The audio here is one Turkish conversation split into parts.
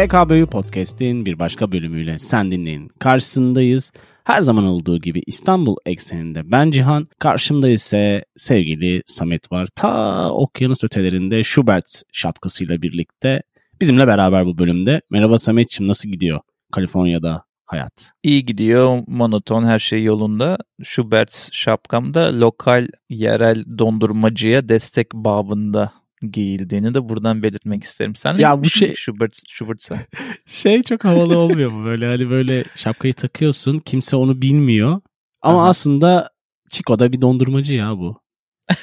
PKB'yi Podcast'in bir başka bölümüyle sen dinleyin. Karşısındayız. Her zaman olduğu gibi İstanbul ekseninde ben Cihan, karşımda ise sevgili Samet var. Ta okyanus ötelerinde Schubert şapkasıyla birlikte bizimle beraber bu bölümde. Merhaba Samet'ciğim nasıl gidiyor Kaliforniya'da hayat? İyi gidiyor, monoton her şey yolunda. Schubert şapkamda lokal yerel dondurmacıya destek babında giyildiğini de buradan belirtmek isterim. Sen Ya bu şey- Schubert, Schubert'sa. Şey çok havalı olmuyor mu böyle hani böyle şapkayı takıyorsun kimse onu bilmiyor. Ama Aha. aslında Chico'da bir dondurmacı ya bu.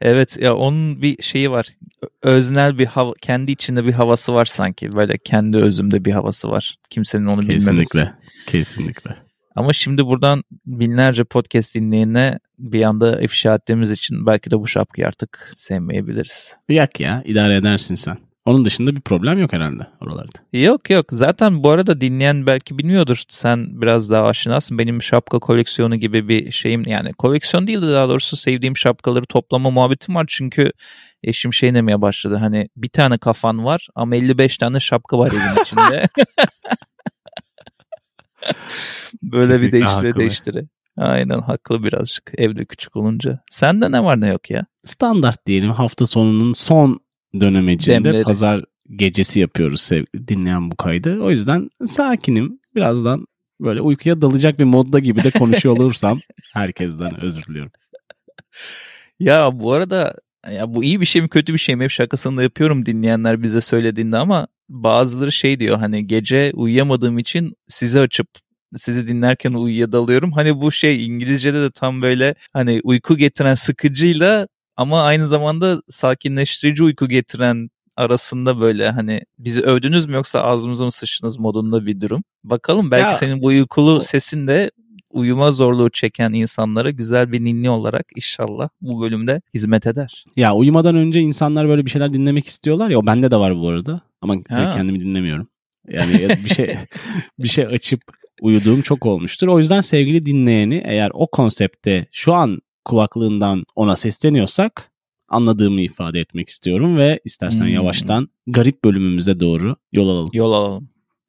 Evet ya onun bir şeyi var. Öznel bir hava, kendi içinde bir havası var sanki. Böyle kendi özümde bir havası var. Kimsenin onu bilmemesi. Kesinlikle. Ama şimdi buradan binlerce podcast dinleyene bir anda ifşa ettiğimiz için belki de bu şapkayı artık sevmeyebiliriz. Yak ya idare edersin sen. Onun dışında bir problem yok herhalde oralarda. Yok yok zaten bu arada dinleyen belki bilmiyordur. Sen biraz daha aşinasın. Benim şapka koleksiyonu gibi bir şeyim yani koleksiyon değil de daha doğrusu sevdiğim şapkaları toplama muhabbetim var. Çünkü eşim şey demeye başladı hani bir tane kafan var ama 55 tane şapka var evin içinde. Böyle bir Kesinlikle değiştire haklı. değiştire. Aynen haklı birazcık evde küçük olunca. Sende ne var ne yok ya? Standart diyelim hafta sonunun son dönemecinde Demleri. pazar gecesi yapıyoruz sev- dinleyen bu kaydı. O yüzden sakinim. Birazdan böyle uykuya dalacak bir modda gibi de konuşuyor olursam herkesten özür diliyorum. Ya bu arada ya bu iyi bir şey mi kötü bir şey mi hep şakasını da yapıyorum dinleyenler bize söylediğinde ama bazıları şey diyor hani gece uyuyamadığım için sizi açıp sizi dinlerken uyuya dalıyorum. Hani bu şey İngilizce'de de tam böyle hani uyku getiren sıkıcıyla ama aynı zamanda sakinleştirici uyku getiren arasında böyle hani bizi övdünüz mü yoksa ağzımıza mı sıçtınız modunda bir durum. Bakalım belki Ya, senin bu uykulu sesin de uyuma zorluğu çeken insanlara güzel bir ninni olarak inşallah bu bölümde hizmet eder. Ya uyumadan önce insanlar böyle bir şeyler dinlemek istiyorlar ya o bende de var bu arada. Ama Ha. kendimi dinlemiyorum. Yani ya bir şey bir şey açıp uyuduğum çok olmuştur. O yüzden sevgili dinleyeni eğer o konsepte şu an kulaklığından ona sesleniyorsak anladığımı ifade etmek istiyorum ve istersen Hmm. yavaştan garip bölümümüze doğru yol alalım. Yol alalım.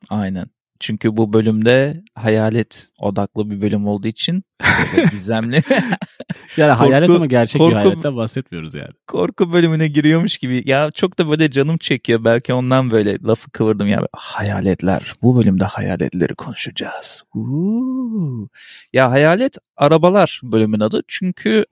Aynen. Çünkü bu bölümde hayalet odaklı bir bölüm olduğu için gizemli Yani hayalet Korku- ama gerçek korku- bir hayaletten bahsetmiyoruz yani. korku bölümüne giriyormuş gibi. Ya çok da böyle canım çekiyor. Belki ondan böyle lafı kıvırdım ya. Hayaletler. Bu bölümde hayaletleri konuşacağız. Uuu. Ya hayalet arabalar bölümün adı. Çünkü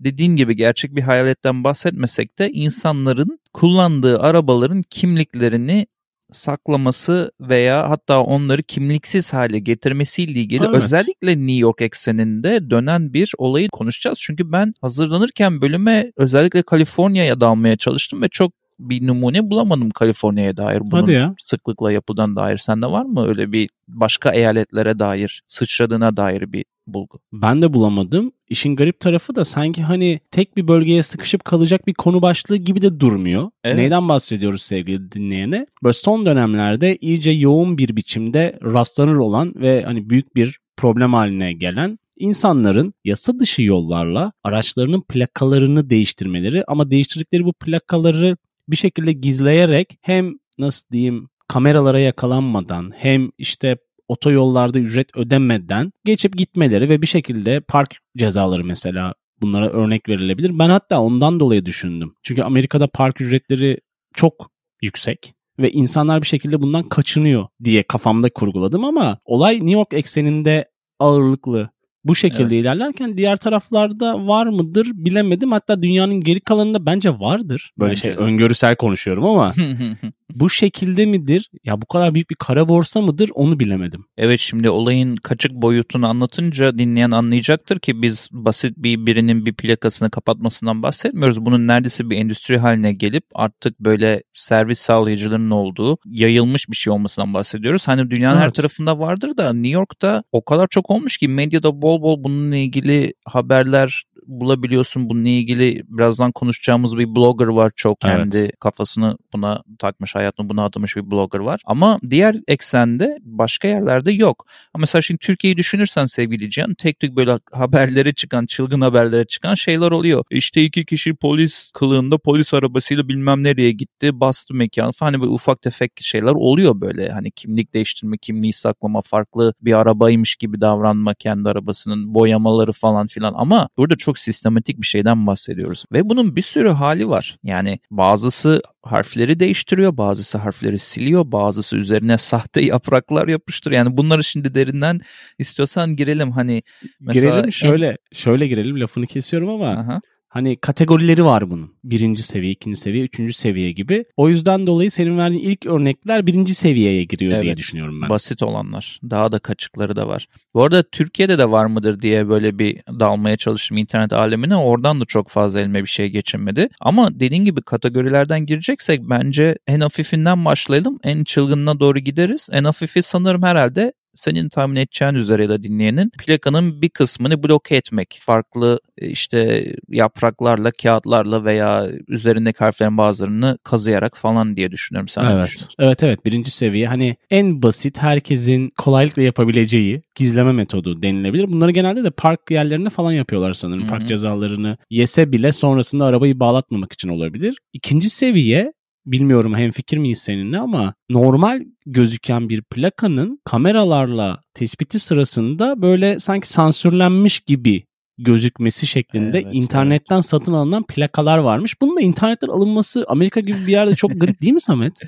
dediğin gibi gerçek bir hayaletten bahsetmesek de insanların kullandığı arabaların kimliklerini saklaması veya hatta onları kimliksiz hale getirmesiyle ilgili Evet. özellikle New York ekseninde dönen bir olayı konuşacağız. Çünkü ben hazırlanırken bölüme özellikle Kaliforniya'ya dalmaya çalıştım ve çok bir numune bulamadım Kaliforniya'ya dair. Bunun Hadi ya. sıklıkla yapılan dair. Sende var mı öyle bir başka eyaletlere dair, sıçradığına dair bir bulgu? Ben de bulamadım. İşin garip tarafı da sanki hani tek bir bölgeye sıkışıp kalacak bir konu başlığı gibi de durmuyor. Evet. Neyden bahsediyoruz sevgili dinleyene? Böyle son dönemlerde iyice yoğun bir biçimde rastlanır olan ve hani büyük bir problem haline gelen insanların yasa dışı yollarla araçlarının plakalarını değiştirmeleri ama değiştirdikleri bu plakaları bir şekilde gizleyerek hem nasıl diyeyim kameralara yakalanmadan hem işte otoyollarda ücret ödemeden geçip gitmeleri ve bir şekilde park cezaları mesela bunlara örnek verilebilir. Ben hatta ondan dolayı düşündüm. Çünkü Amerika'da park ücretleri çok yüksek ve insanlar bir şekilde bundan kaçınıyor diye kafamda kurguladım ama olay New York ekseninde ağırlıklı bu şekilde Evet. ilerlerken diğer taraflarda var mıdır bilemedim. Hatta dünyanın geri kalanında bence vardır. Böyle Bence şey de. öngörüsel konuşuyorum ama bu şekilde midir? Ya bu kadar büyük bir kara borsa mıdır? Onu bilemedim. Evet şimdi olayın kaçık boyutunu anlatınca dinleyen anlayacaktır ki biz basit bir birinin bir plakasını kapatmasından bahsetmiyoruz. Bunun neredeyse bir endüstri haline gelip artık böyle servis sağlayıcılarının olduğu yayılmış bir şey olmasından bahsediyoruz. Hani dünyanın her Evet. tarafında vardır da New York'ta o kadar çok olmuş ki medyada bol bol bununla ilgili haberler bulabiliyorsun. Bununla ilgili birazdan konuşacağımız bir blogger var. Çok kendi evet. kafasını buna takmış, hayatını buna adamış bir blogger var. Ama diğer eksende başka yerlerde yok. Ama mesela şimdi Türkiye'yi düşünürsen sevgili Cihan tek tük böyle haberlere çıkan, çılgın haberlere çıkan şeyler oluyor. İşte iki kişi polis kılığında polis arabasıyla bilmem nereye gitti, bastı mekan falan hani böyle ufak tefek şeyler oluyor böyle. Hani kimlik değiştirme, kimliği saklama, farklı bir arabaymış gibi davranma kendi arabasının boyamaları falan filan ama burada çok sistematik bir şeyden bahsediyoruz. Ve bunun bir sürü hali var. Yani bazısı harfleri değiştiriyor, bazısı harfleri siliyor, bazısı üzerine sahte yapraklar yapıştırıyor. Yani bunları şimdi derinden istiyorsan girelim hani mesela girelim şöyle en... şöyle girelim lafını kesiyorum ama Aha. Hani kategorileri var bunun. Birinci seviye, ikinci seviye, üçüncü seviye gibi. O yüzden dolayı senin verdiğin ilk örnekler birinci seviyeye giriyor evet, diye düşünüyorum ben. Basit olanlar. Daha da kaçıkları da var. Bu arada Türkiye'de de var mıdır diye böyle bir dalmaya çalıştım internet alemine. Oradan da çok fazla elime bir şey geçinmedi. Ama dediğin gibi kategorilerden gireceksek bence en hafifinden başlayalım. En çılgınına doğru gideriz. En hafifi sanırım herhalde senin tahmin edeceğin üzere ya da dinleyenin plakanın bir kısmını bloke etmek. Farklı e, işte yapraklarla, kağıtlarla veya üzerindeki harflerin bazılarını kazıyarak falan diye düşünüyorum. Sen evet. Evet evet birinci seviye hani en basit herkesin kolaylıkla yapabileceği gizleme metodu denilebilir. Bunları genelde de park yerlerinde falan yapıyorlar sanırım. Hı-hı. Park cezalarını yese bile sonrasında arabayı bağlatmamak için olabilir. İkinci seviye bilmiyorum hem fikir miyiz seninle ama normal gözüken bir plakanın kameralarla tespiti sırasında böyle sanki sansürlenmiş gibi gözükmesi şeklinde evet, internetten evet. satın alınan plakalar varmış. Bunun da internetten alınması Amerika gibi bir yerde çok garip değil mi Samet?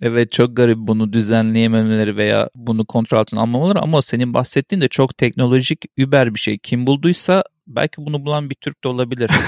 Evet çok garip bunu düzenleyememeleri veya bunu kontrol altına almamaları ama senin bahsettiğin de çok teknolojik über bir şey. Kim bulduysa belki bunu bulan bir Türk de olabilir.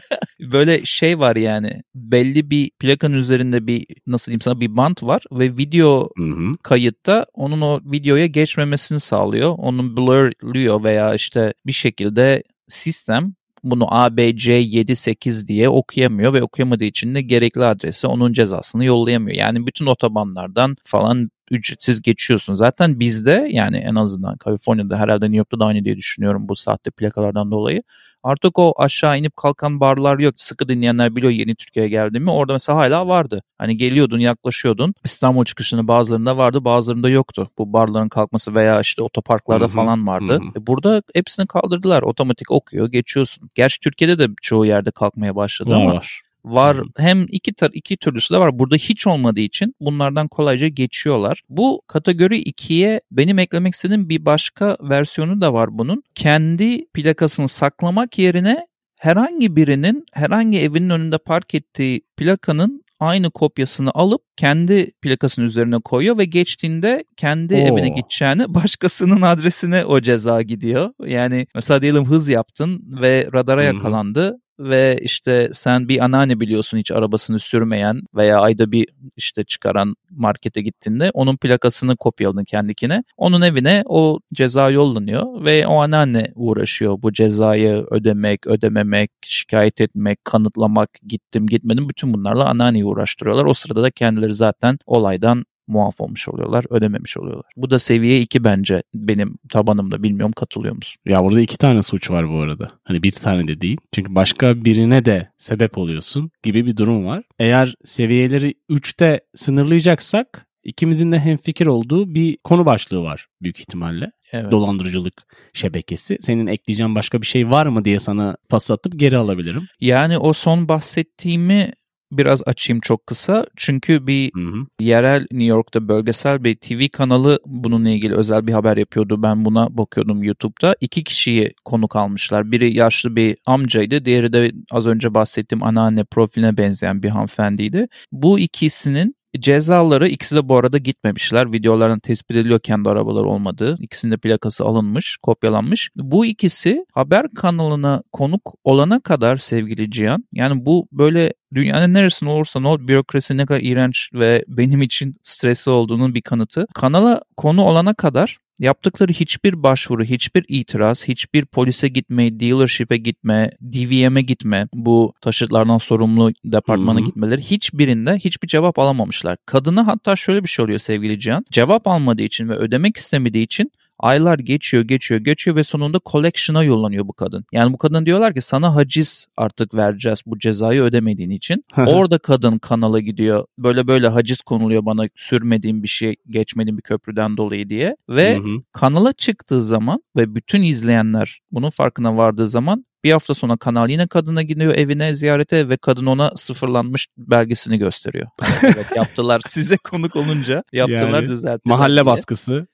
Böyle şey var yani belli bir plakanın üzerinde bir nasıl diyeyim sana bir bant var ve video hı hı. kayıtta onun o videoya geçmemesini sağlıyor. Onun blurluyor veya işte bir şekilde sistem bunu ABC78 diye okuyamıyor ve okuyamadığı için de gerekli adrese onun cezasını yollayamıyor. Yani bütün otobanlardan falan ücretsiz geçiyorsun. Zaten bizde yani en azından Kaliforniya'da herhalde New York'ta da aynı diye düşünüyorum bu sahte plakalardan dolayı. Artık o aşağı inip kalkan barlar yok. Sıkı dinleyenler biliyor yeni Türkiye'ye geldiğimi. Orada mesela hala vardı. Hani geliyordun yaklaşıyordun. İstanbul çıkışında bazılarında vardı bazılarında yoktu. Bu barların kalkması veya işte otoparklarda Hı-hı. falan vardı. Hı-hı. E burada hepsini kaldırdılar. Otomatik okuyor geçiyorsun. Gerçi Türkiye'de de çoğu yerde kalkmaya başladı var, ama. Var var. Hem iki tar iki türlüsü de var. Burada hiç olmadığı için bunlardan kolayca geçiyorlar. Bu kategori 2'ye benim eklemek istediğim bir başka versiyonu da var bunun. Kendi plakasını saklamak yerine herhangi birinin herhangi evinin önünde park ettiği plakanın aynı kopyasını alıp kendi plakasının üzerine koyuyor ve geçtiğinde kendi Oo. evine gideceğini başkasının adresine o ceza gidiyor. Yani mesela diyelim hız yaptın ve radara yakalandı ve işte sen bir anneanne biliyorsun hiç arabasını sürmeyen veya ayda bir işte çıkaran markete gittiğinde onun plakasını kopyaladın kendikine. Onun evine o ceza yollanıyor ve o anneanne uğraşıyor bu cezayı ödemek, ödememek, şikayet etmek, kanıtlamak, gittim gitmedim bütün bunlarla anneanneyi uğraştırıyorlar. O sırada da kendileri zaten olaydan muaf olmuş oluyorlar, ödememiş oluyorlar. Bu da seviye 2 bence benim tabanımda bilmiyorum katılıyor musun? Ya burada iki tane suç var bu arada. Hani bir tane de değil. Çünkü başka birine de sebep oluyorsun gibi bir durum var. Eğer seviyeleri 3'te sınırlayacaksak ikimizin de hemfikir olduğu bir konu başlığı var büyük ihtimalle. Evet. Dolandırıcılık şebekesi. Senin ekleyeceğin başka bir şey var mı diye sana pas atıp geri alabilirim. Yani o son bahsettiğimi biraz açayım çok kısa. Çünkü bir hı hı. yerel New York'ta bölgesel bir TV kanalı bununla ilgili özel bir haber yapıyordu. Ben buna bakıyordum YouTube'da. İki kişiyi konuk almışlar. Biri yaşlı bir amcaydı. Diğeri de az önce bahsettiğim anneanne profiline benzeyen bir hanımefendiydi. Bu ikisinin Cezaları ikisi de bu arada gitmemişler. Videolardan tespit ediliyor kendi arabaları olmadığı. İkisinin de plakası alınmış, kopyalanmış. Bu ikisi haber kanalına konuk olana kadar sevgili Cihan. Yani bu böyle dünyanın neresinde olursa ne ol bürokrasi ne kadar iğrenç ve benim için stresli olduğunun bir kanıtı. Kanala konu olana kadar Yaptıkları hiçbir başvuru, hiçbir itiraz, hiçbir polise gitme, dealership'e gitme, DVM'e gitme, bu taşıtlardan sorumlu departmana Hı-hı. gitmeleri hiçbirinde hiçbir cevap alamamışlar. Kadına hatta şöyle bir şey oluyor sevgili Cihan. Cevap almadığı için ve ödemek istemediği için Aylar geçiyor geçiyor geçiyor ve sonunda collection'a yollanıyor bu kadın. Yani bu kadın diyorlar ki sana haciz artık vereceğiz bu cezayı ödemediğin için. Orada kadın kanala gidiyor. Böyle böyle haciz konuluyor bana sürmediğim bir şey geçmediğim bir köprüden dolayı diye. Ve hı hı. kanala çıktığı zaman ve bütün izleyenler bunun farkına vardığı zaman bir hafta sonra kanal yine kadına gidiyor evine ziyarete ve kadın ona sıfırlanmış belgesini gösteriyor. evet yaptılar size konuk olunca yaptılar yani, düzelttiler. Mahalle diye. baskısı.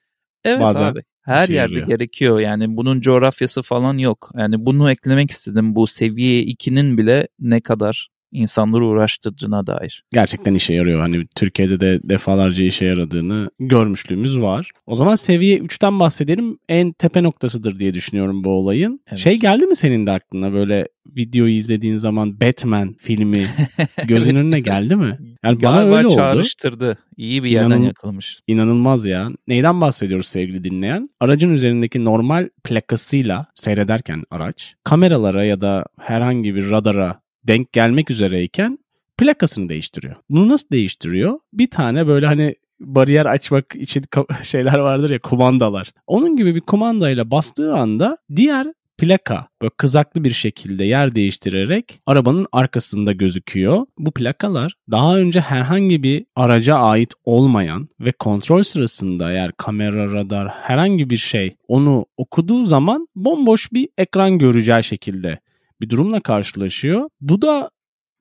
Evet Bazen abi. Her yerde yarıyor. gerekiyor yani bunun coğrafyası falan yok. Yani bunu eklemek istedim bu seviye 2'nin bile ne kadar insanları uğraştırdığına dair. Gerçekten işe yarıyor. Hani Türkiye'de de defalarca işe yaradığını görmüşlüğümüz var. O zaman seviye 3'ten bahsedelim. En tepe noktasıdır diye düşünüyorum bu olayın. Evet. Şey geldi mi senin de aklına böyle videoyu izlediğin zaman Batman filmi gözün önüne geldi mi? Yani bana Galiba öyle oldu. çağrıştırdı. İyi bir yerden İnanın, yakalamış. İnanılmaz ya. Neyden bahsediyoruz sevgili dinleyen? Aracın üzerindeki normal plakasıyla seyrederken araç kameralara ya da herhangi bir radara denk gelmek üzereyken plakasını değiştiriyor. Bunu nasıl değiştiriyor? Bir tane böyle hani bariyer açmak için şeyler vardır ya kumandalar. Onun gibi bir kumandayla bastığı anda diğer plaka böyle kızaklı bir şekilde yer değiştirerek arabanın arkasında gözüküyor. Bu plakalar daha önce herhangi bir araca ait olmayan ve kontrol sırasında eğer kamera, radar herhangi bir şey onu okuduğu zaman bomboş bir ekran göreceği şekilde bir durumla karşılaşıyor. Bu da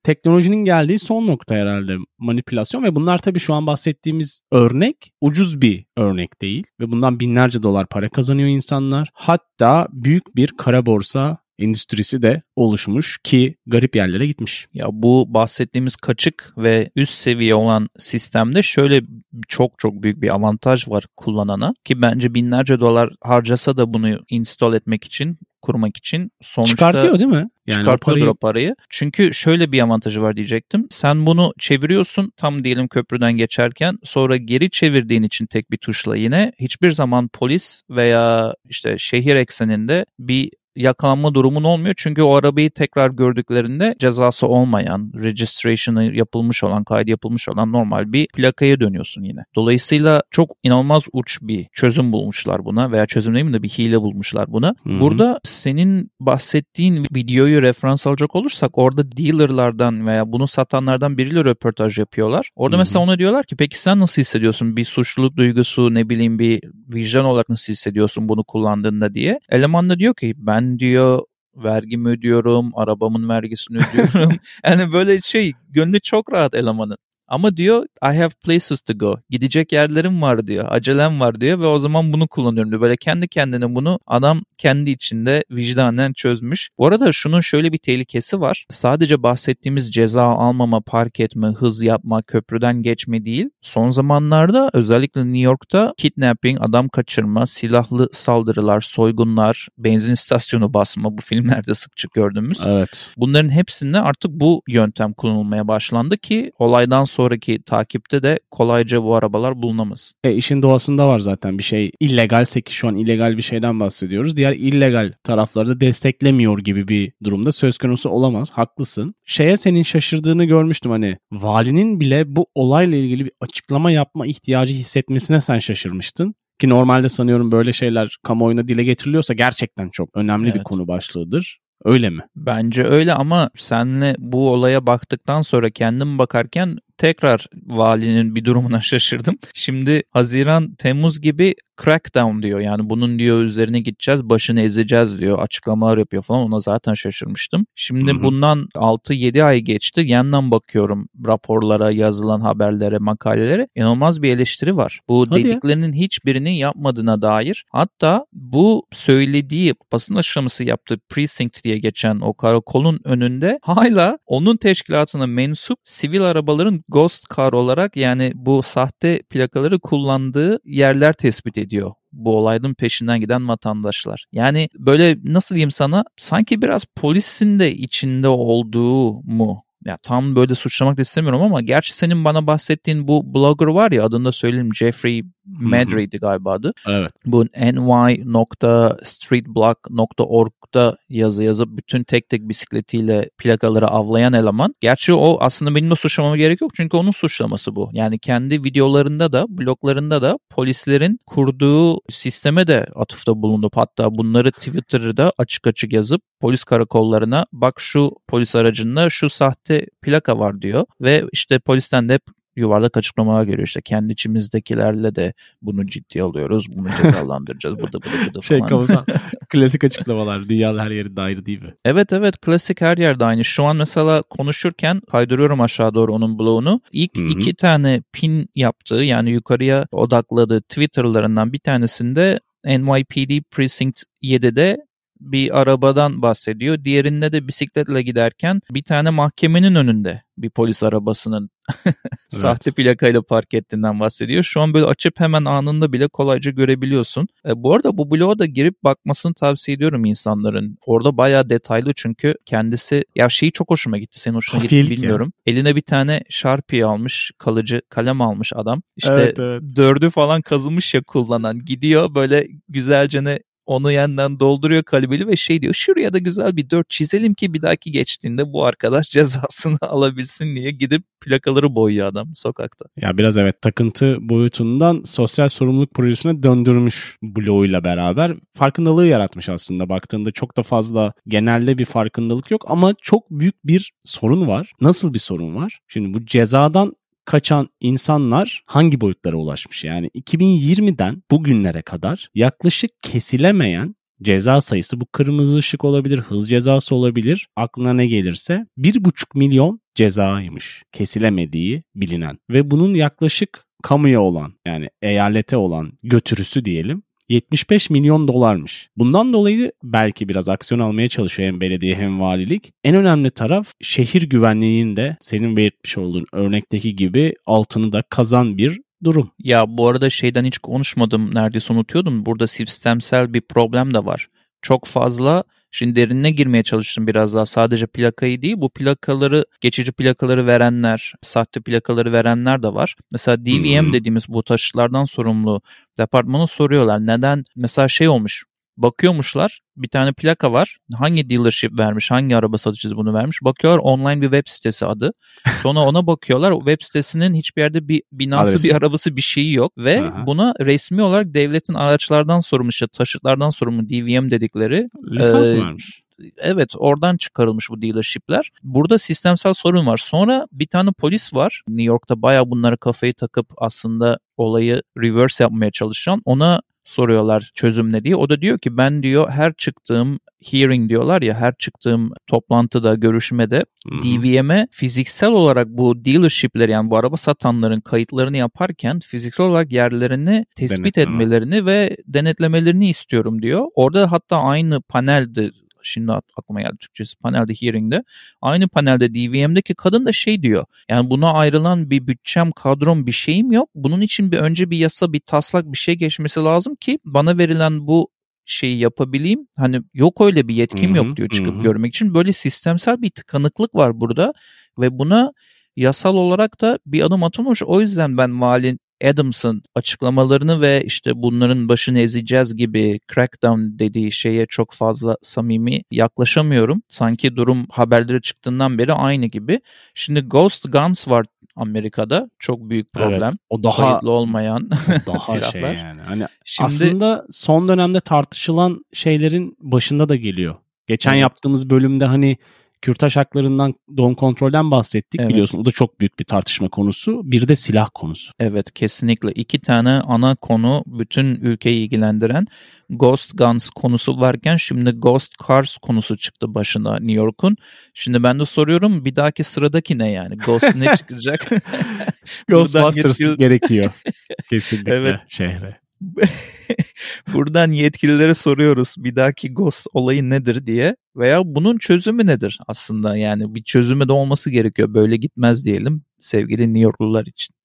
teknolojinin geldiği son nokta herhalde manipülasyon ve bunlar tabii şu an bahsettiğimiz örnek ucuz bir örnek değil ve bundan binlerce dolar para kazanıyor insanlar. Hatta büyük bir kara borsa endüstrisi de oluşmuş ki garip yerlere gitmiş. Ya bu bahsettiğimiz kaçık ve üst seviye olan sistemde şöyle çok çok büyük bir avantaj var kullanana ki bence binlerce dolar harcasa da bunu install etmek için kurmak için sonuçta çıkartıyor değil mi? Yani çıkartıyordur o parayı... o parayı. Çünkü şöyle bir avantajı var diyecektim. Sen bunu çeviriyorsun tam diyelim köprüden geçerken sonra geri çevirdiğin için tek bir tuşla yine hiçbir zaman polis veya işte şehir ekseninde bir yakalanma durumun olmuyor. Çünkü o arabayı tekrar gördüklerinde cezası olmayan, registration'ı yapılmış olan, kaydı yapılmış olan normal bir plakaya dönüyorsun yine. Dolayısıyla çok inanılmaz uç bir çözüm bulmuşlar buna veya çözüm değil mi de bir hile bulmuşlar buna. Hı-hı. Burada senin bahsettiğin videoyu referans alacak olursak orada dealerlardan veya bunu satanlardan biriyle röportaj yapıyorlar. Orada Hı-hı. mesela ona diyorlar ki peki sen nasıl hissediyorsun? Bir suçluluk duygusu ne bileyim bir vicdan olarak nasıl hissediyorsun bunu kullandığında diye. Eleman da diyor ki ben ben diyor vergimi ödüyorum, arabamın vergisini ödüyorum. yani böyle şey gönlü çok rahat elemanın. Ama diyor I have places to go. Gidecek yerlerim var diyor. Acelem var diyor ve o zaman bunu kullanıyorum diyor. Böyle kendi kendine bunu adam kendi içinde vicdanen çözmüş. Bu arada şunun şöyle bir tehlikesi var. Sadece bahsettiğimiz ceza almama, park etme, hız yapma, köprüden geçme değil. Son zamanlarda özellikle New York'ta kidnapping, adam kaçırma, silahlı saldırılar, soygunlar, benzin istasyonu basma bu filmlerde sıkça gördüğümüz. Evet. Bunların hepsinde artık bu yöntem kullanılmaya başlandı ki olaydan sonraki takipte de kolayca bu arabalar bulunamaz. E, işin doğasında var zaten bir şey illegalse ki şu an illegal bir şeyden bahsediyoruz. Diğer illegal tarafları da desteklemiyor gibi bir durumda söz konusu olamaz. Haklısın. Şeye senin şaşırdığını görmüştüm hani valinin bile bu olayla ilgili bir açıklama yapma ihtiyacı hissetmesine sen şaşırmıştın. Ki normalde sanıyorum böyle şeyler kamuoyuna dile getiriliyorsa gerçekten çok önemli evet. bir konu başlığıdır. Öyle mi? Bence öyle ama senle bu olaya baktıktan sonra kendim bakarken tekrar valinin bir durumuna şaşırdım. Şimdi Haziran, Temmuz gibi crackdown diyor. Yani bunun diyor üzerine gideceğiz, başını ezeceğiz diyor. Açıklamalar yapıyor falan. Ona zaten şaşırmıştım. Şimdi Hı-hı. bundan 6-7 ay geçti. Yandan bakıyorum raporlara, yazılan haberlere, makalelere. İnanılmaz bir eleştiri var. Bu Hadi dediklerinin ya. hiçbirini yapmadığına dair. Hatta bu söylediği basın açıklaması yaptığı precinct diye geçen o karakolun önünde hala onun teşkilatına mensup sivil arabaların ghost car olarak yani bu sahte plakaları kullandığı yerler tespit ediyor bu olayın peşinden giden vatandaşlar. Yani böyle nasıl diyeyim sana sanki biraz polisin de içinde olduğu mu ya tam böyle suçlamak da istemiyorum ama gerçi senin bana bahsettiğin bu blogger var ya adını da söyleyeyim Jeffrey Madry'di galiba adı. Evet. Bu ny.streetblock.org'da yazı yazıp bütün tek tek bisikletiyle plakaları avlayan eleman. Gerçi o aslında benim suçlamama gerek yok çünkü onun suçlaması bu. Yani kendi videolarında da bloglarında da polislerin kurduğu sisteme de atıfta bulunup hatta bunları Twitter'da açık açık yazıp polis karakollarına bak şu polis aracında şu sahte plaka var diyor ve işte polisten de hep yuvarlak açıklamalar görüyor işte kendi içimizdekilerle de bunu ciddiye alıyoruz bunu cezalandıracağız bıdı bıdı bıdı Şey falan. kamusan klasik açıklamalar dünyanın her yerinde ayrı değil mi? Evet evet klasik her yerde aynı. Şu an mesela konuşurken kaydırıyorum aşağı doğru onun blogunu. İlk Hı hı. iki tane pin yaptığı yani yukarıya odakladığı Twitter'larından bir tanesinde NYPD Precinct 7'de bir arabadan bahsediyor. Diğerinde de bisikletle giderken bir tane mahkemenin önünde bir polis arabasının sahte plakayla park ettiğinden bahsediyor. Şu an böyle açıp hemen anında bile kolayca görebiliyorsun. E, bu arada bu bloğa da girip bakmasını tavsiye ediyorum insanların. Orada bayağı detaylı çünkü kendisi ya şeyi çok hoşuma gitti. Senin hoşuna gitti bilmiyorum. Eline bir tane Sharpie almış, kalıcı kalem almış adam. İşte Evet, evet. dördü falan kazımış ya kullanan. Gidiyor böyle güzelce ne onu yeniden dolduruyor kalemini ve şey diyor şuraya da güzel bir dört çizelim ki bir dahaki geçtiğinde bu arkadaş cezasını alabilsin diye gidip plakaları boyuyor adam sokakta. Ya biraz evet takıntı boyutundan sosyal sorumluluk projesine döndürmüş bloğuyla beraber farkındalığı yaratmış aslında baktığında çok da fazla genelde bir farkındalık yok ama çok büyük bir sorun var. Nasıl bir sorun var? Şimdi bu cezadan kaçan insanlar hangi boyutlara ulaşmış? Yani 2020'den bugünlere kadar yaklaşık kesilemeyen ceza sayısı bu kırmızı ışık olabilir, hız cezası olabilir. Aklına ne gelirse 1,5 milyon cezaymış kesilemediği bilinen. Ve bunun yaklaşık kamuya olan yani eyalete olan götürüsü diyelim 75 milyon dolarmış. Bundan dolayı belki biraz aksiyon almaya çalışıyor hem belediye hem valilik. En önemli taraf şehir güvenliğinin de senin belirtmiş olduğun örnekteki gibi altını da kazan bir durum. Ya bu arada şeyden hiç konuşmadım neredeyse unutuyordum. Burada sistemsel bir problem de var. Çok fazla Şimdi derinine girmeye çalıştım biraz daha. Sadece plakayı değil bu plakaları, geçici plakaları verenler, sahte plakaları verenler de var. Mesela DVM dediğimiz bu taşıtlardan sorumlu departmanı soruyorlar. Neden? Mesela şey olmuş. Bakıyormuşlar bir tane plaka var. Hangi dealership vermiş, hangi araba satıcısı bunu vermiş. Bakıyorlar online bir web sitesi adı. Sonra ona bakıyorlar. O web sitesinin hiçbir yerde bir binası, Adresi. bir arabası, bir şeyi yok. Ve Aha. buna resmi olarak devletin araçlardan sorumlu, işte taşıtlardan sorumlu DVM dedikleri Lisans mı Ee, vermiş? evet oradan çıkarılmış bu dealershipler. Burada sistemsel sorun var. Sonra bir tane polis var. New York'ta bayağı bunlara kafayı takıp aslında olayı reverse yapmaya çalışan. Ona soruyorlar çözüm ne diye. O da diyor ki ben diyor her çıktığım hearing diyorlar ya her çıktığım toplantıda görüşmede. DVM'e fiziksel olarak bu dealership'ler yani bu araba satanların kayıtlarını yaparken fiziksel olarak yerlerini tespit Denetleme. etmelerini ve denetlemelerini istiyorum diyor. Orada hatta aynı panelde şimdi aklıma geldi Türkçesi panelde hearing'de aynı panelde DVM'deki kadın da şey diyor yani buna ayrılan bir bütçem kadrom bir şeyim yok bunun için bir önce bir yasa bir taslak bir şey geçmesi lazım ki bana verilen bu şeyi yapabileyim. Hani yok öyle bir yetkim Hı hı, yok diyor çıkıp hı. görmek için. Böyle sistemsel bir tıkanıklık var burada ve buna yasal olarak da bir adım atılmış. O yüzden ben Vali Adams'ın açıklamalarını ve işte bunların başını ezeceğiz gibi crackdown dediği şeye çok fazla samimi yaklaşamıyorum. Sanki durum haberleri çıktığından beri aynı gibi. Şimdi Ghost Guns var Amerika'da. Çok büyük problem. Evet, o daha Kayıtlı olmayan daha şey silahlar. yani. Hani Şimdi aslında son dönemde tartışılan şeylerin başında da geliyor. Geçen Evet. yaptığımız bölümde hani kürtaj haklarından doğum kontrolden bahsettik Evet. biliyorsun. O da çok büyük bir tartışma konusu. Bir de silah konusu. Evet kesinlikle iki tane ana konu bütün ülkeyi ilgilendiren Ghost Guns konusu varken şimdi Ghost Cars konusu çıktı başına New York'un. Şimdi ben de soruyorum bir dahaki sıradaki ne yani? Ghost ne çıkacak? Ghostbusters gerekiyor kesinlikle Evet. şehre. Buradan yetkililere soruyoruz bir dahaki Ghost olayı nedir diye veya bunun çözümü nedir aslında yani bir çözümü de olması gerekiyor böyle gitmez diyelim sevgili New Yorklular için.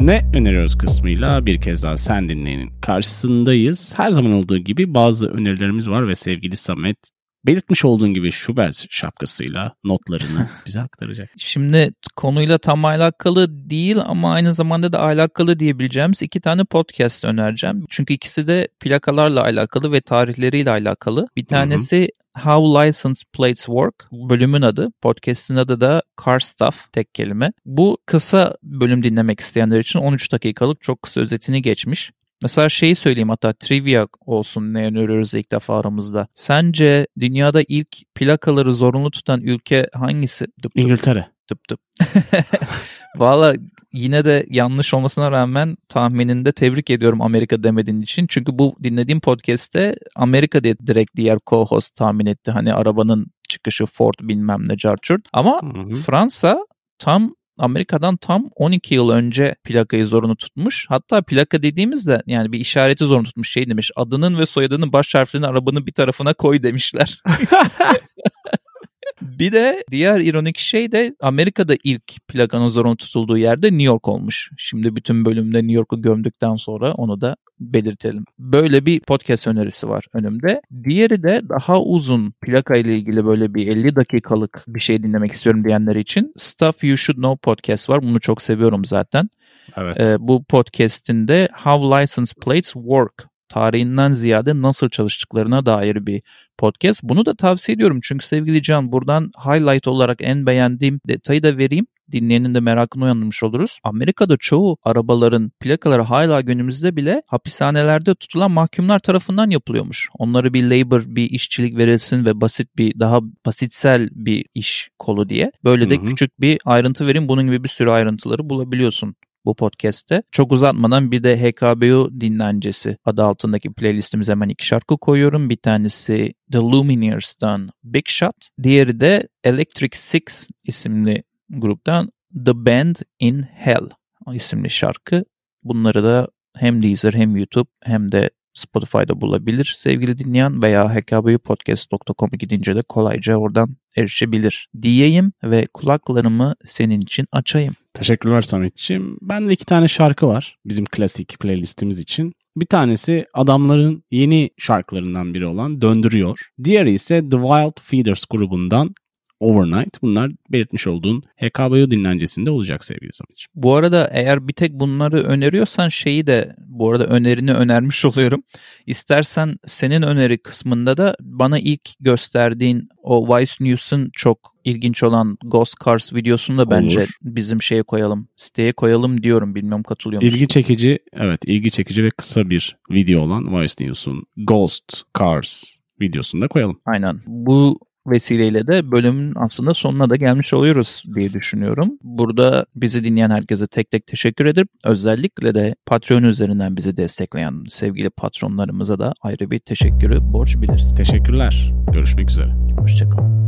Ne öneriyoruz kısmıyla bir kez daha sen dinleyenin karşısındayız. Her zaman olduğu gibi bazı önerilerimiz var ve sevgili Samet belirtmiş olduğun gibi Schubert şapkasıyla notlarını bize aktaracak. Şimdi konuyla tam alakalı değil ama aynı zamanda da alakalı diyebileceğimiz iki tane podcast önereceğim. Çünkü ikisi de plakalarla alakalı ve tarihleriyle alakalı. Bir tanesi How License Plates Work bölümün adı. Podcast'in adı da Car Stuff tek kelime. Bu kısa bölüm dinlemek isteyenler için 13 dakikalık çok kısa özetini geçmiş. Mesela şeyi söyleyeyim hatta trivia olsun ne öneriyoruz ilk defa aramızda. Sence dünyada ilk plakaları zorunlu tutan ülke hangisi? Dıp dıp. İngiltere. Tıp tıp. Valla yine de yanlış olmasına rağmen tahmininde tebrik ediyorum Amerika demediğin için. Çünkü bu dinlediğim podcast'te Amerika diye direkt diğer co-host tahmin etti. Hani arabanın çıkışı Ford bilmem ne carçurt. Ama Hı hı. Fransa tam Amerika'dan tam 12 yıl önce plakayı zorunlu tutmuş. Hatta plaka dediğimizde yani bir işareti zorunlu tutmuş şey demiş. Adının ve soyadının baş harflerini arabanın bir tarafına koy demişler. Bir de diğer ironik şey de Amerika'da ilk plakanın zorunlu tutulduğu yerde New York olmuş. Şimdi bütün bölümde New York'u gömdükten sonra onu da belirtelim. Böyle bir podcast önerisi var önümde. Diğeri de daha uzun plaka ile ilgili böyle bir 50 dakikalık bir şey dinlemek istiyorum diyenler için Stuff You Should Know podcast var. Bunu çok seviyorum zaten. Evet. Ee, bu podcast'in de How License Plates Work tarihinden ziyade nasıl çalıştıklarına dair bir podcast. Bunu da tavsiye ediyorum çünkü sevgili Can buradan highlight olarak en beğendiğim detayı da vereyim. Dinleyenin de merakını uyandırmış oluruz. Amerika'da çoğu arabaların plakaları hala günümüzde bile hapishanelerde tutulan mahkumlar tarafından yapılıyormuş. Onlara bir labor, bir işçilik verilsin ve basit bir daha basitsel bir iş kolu diye. Böyle de Hı hı. küçük bir ayrıntı vereyim. Bunun gibi bir sürü ayrıntıları bulabiliyorsun bu podcast'te. Çok uzatmadan bir de HKBU dinlencesi adı altındaki playlistimize hemen iki şarkı koyuyorum. Bir tanesi The Lumineers'tan Big Shot. Diğeri de Electric Six isimli gruptan The Band in Hell isimli şarkı. Bunları da hem Deezer hem YouTube hem de Spotify'da bulabilir sevgili dinleyen veya hkbupodcast.com'a gidince de kolayca oradan erişebilir diyeyim ve kulaklarımı senin için açayım. Teşekkürler Samet'ciğim. Ben de iki tane şarkı var bizim klasik playlistimiz için. Bir tanesi adamların yeni şarkılarından biri olan Döndürüyor. Diğeri ise The Wild Feeders grubundan Overnight. Bunlar belirtmiş olduğun HKBU dinlencesinde olacak sevgili Samet'ciğim. Bu arada eğer bir tek bunları öneriyorsan şeyi de bu arada önerini önermiş oluyorum. İstersen senin öneri kısmında da bana ilk gösterdiğin o Vice News'un çok ilginç olan Ghost Cars videosunu da bence Olur. bizim şeye koyalım, siteye koyalım diyorum. Bilmem katılıyor musun? İlgi çekici, evet ilgi çekici ve kısa bir video olan Vice News'un Ghost Cars videosunu da koyalım. Aynen. Bu vesileyle de bölümün aslında sonuna da gelmiş oluyoruz diye düşünüyorum. Burada bizi dinleyen herkese tek tek teşekkür edip özellikle de Patreon üzerinden bizi destekleyen sevgili patronlarımıza da ayrı bir teşekkürü borç biliriz. Teşekkürler. Görüşmek üzere. Hoşçakalın.